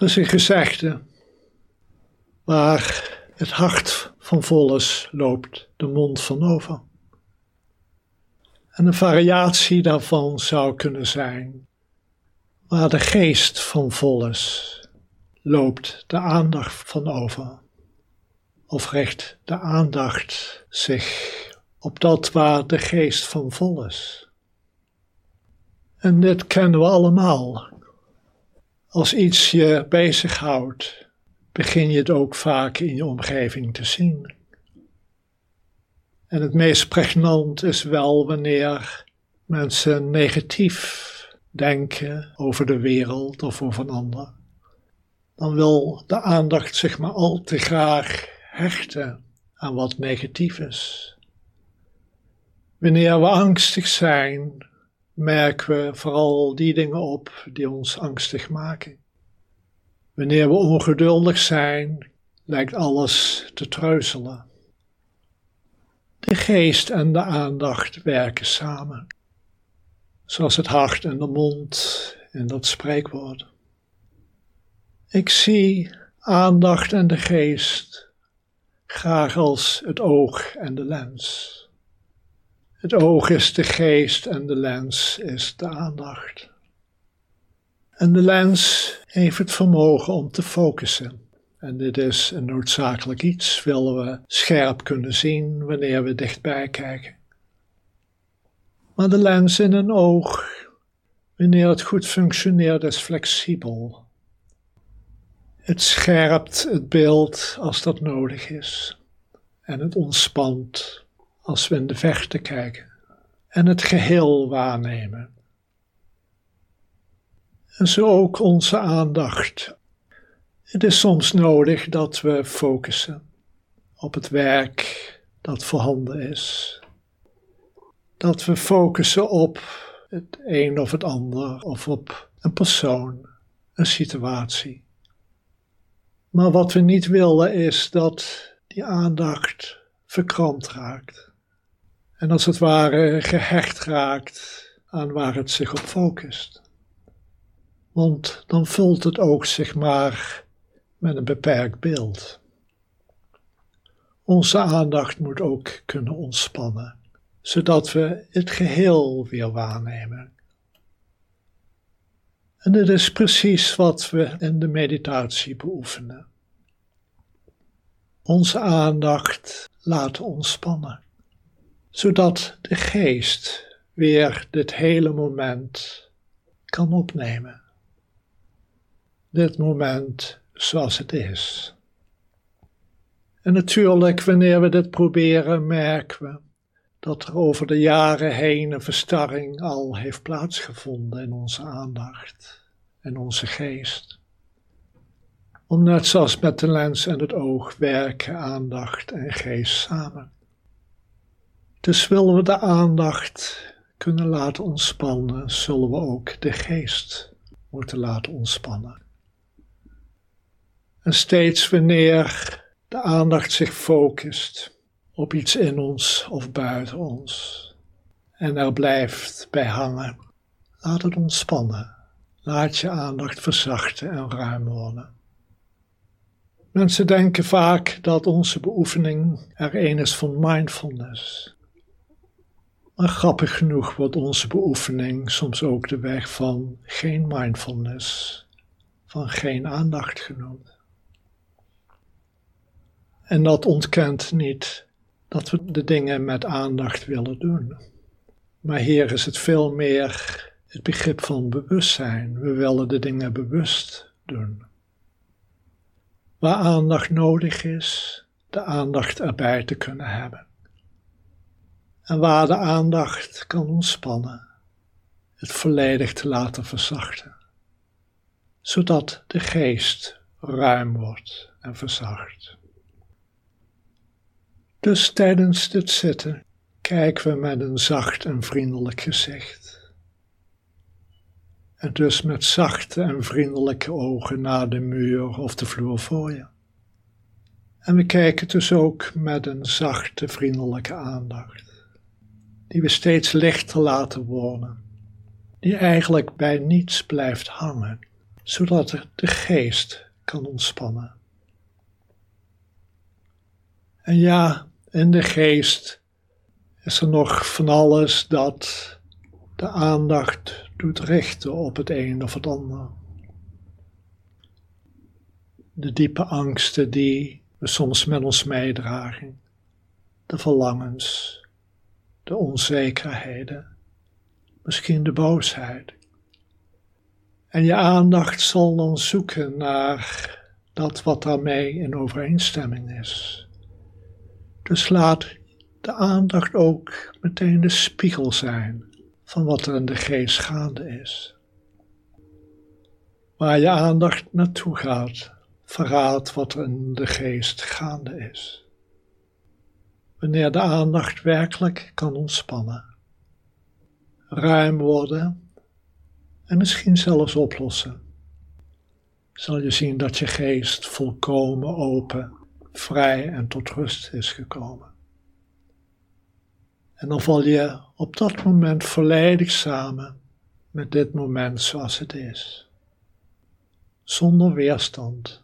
Er is een gezegde waar het hart van vol is, loopt de mond van over. En een variatie daarvan zou kunnen zijn waar de geest van vol is, loopt de aandacht van over. Of richt de aandacht zich op dat waar de geest van vol is. En dit kennen we allemaal. Als iets je bezighoudt, begin je het ook vaak in je omgeving te zien. En het meest pregnant is wel wanneer mensen negatief denken over de wereld of over een ander. Dan wil de aandacht zich maar al te graag hechten aan wat negatief is. Wanneer we angstig zijn, merken we vooral die dingen op die ons angstig maken. Wanneer we ongeduldig zijn, lijkt alles te treuzelen. De geest en de aandacht werken samen, zoals het hart en de mond in dat spreekwoord. Ik zie aandacht en de geest graag als het oog en de lens. Het oog is de geest en de lens is de aandacht. En de lens heeft het vermogen om te focussen. En dit is een noodzakelijk iets, willen we scherp kunnen zien wanneer we dichtbij kijken. Maar de lens in een oog, wanneer het goed functioneert, is flexibel. Het scherpt het beeld als dat nodig is. En het ontspant als we in de verte kijken en het geheel waarnemen. En zo ook onze aandacht. Het is soms nodig dat we focussen op het werk dat voorhanden is. Dat we focussen op het een of het ander, of op een persoon, een situatie. Maar wat we niet willen is dat die aandacht verkrampt raakt en als het ware gehecht raakt aan waar het zich op focust. Want dan vult het oog zich maar met een beperkt beeld. Onze aandacht moet ook kunnen ontspannen, zodat we het geheel weer waarnemen. En dit is precies wat we in de meditatie beoefenen. Onze aandacht laten ontspannen zodat de geest weer dit hele moment kan opnemen. Dit moment zoals het is. En natuurlijk, wanneer we dit proberen, merken we dat er over de jaren heen een verstarring al heeft plaatsgevonden in onze aandacht en onze geest. Om net zoals met de lens en het oog werken aandacht en geest samen. Dus willen we de aandacht kunnen laten ontspannen, zullen we ook de geest moeten laten ontspannen. En steeds wanneer de aandacht zich focust op iets in ons of buiten ons en er blijft bij hangen, laat het ontspannen. Laat je aandacht verzachten en ruim worden. Mensen denken vaak dat onze beoefening er een is van mindfulness. Maar grappig genoeg wordt onze beoefening soms ook de weg van geen mindfulness, van geen aandacht genoemd. En dat ontkent niet dat we de dingen met aandacht willen doen. Maar hier is het veel meer het begrip van bewustzijn. We willen de dingen bewust doen. Waar aandacht nodig is, de aandacht erbij te kunnen hebben en waar de aandacht kan ontspannen, het volledig te laten verzachten, zodat de geest ruim wordt en verzacht. Dus tijdens dit zitten kijken we met een zacht en vriendelijk gezicht. En dus met zachte en vriendelijke ogen naar de muur of de vloer voor je. En we kijken dus ook met een zachte, vriendelijke aandacht die we steeds lichter laten worden, die eigenlijk bij niets blijft hangen, zodat de geest kan ontspannen. En ja, in de geest is er nog van alles dat de aandacht doet richten op het een of het ander. De diepe angsten die we soms met ons meedragen, de verlangens, de onzekerheden, misschien de boosheid. En je aandacht zal dan zoeken naar dat wat daarmee in overeenstemming is. Dus laat de aandacht ook meteen de spiegel zijn van wat er in de geest gaande is. Waar je aandacht naartoe gaat, verraadt wat er in de geest gaande is. Wanneer de aandacht werkelijk kan ontspannen, ruim worden en misschien zelfs oplossen, zal je zien dat je geest volkomen open, vrij en tot rust is gekomen. En dan val je op dat moment volledig samen met dit moment zoals het is. Zonder weerstand,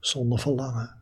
zonder verlangen.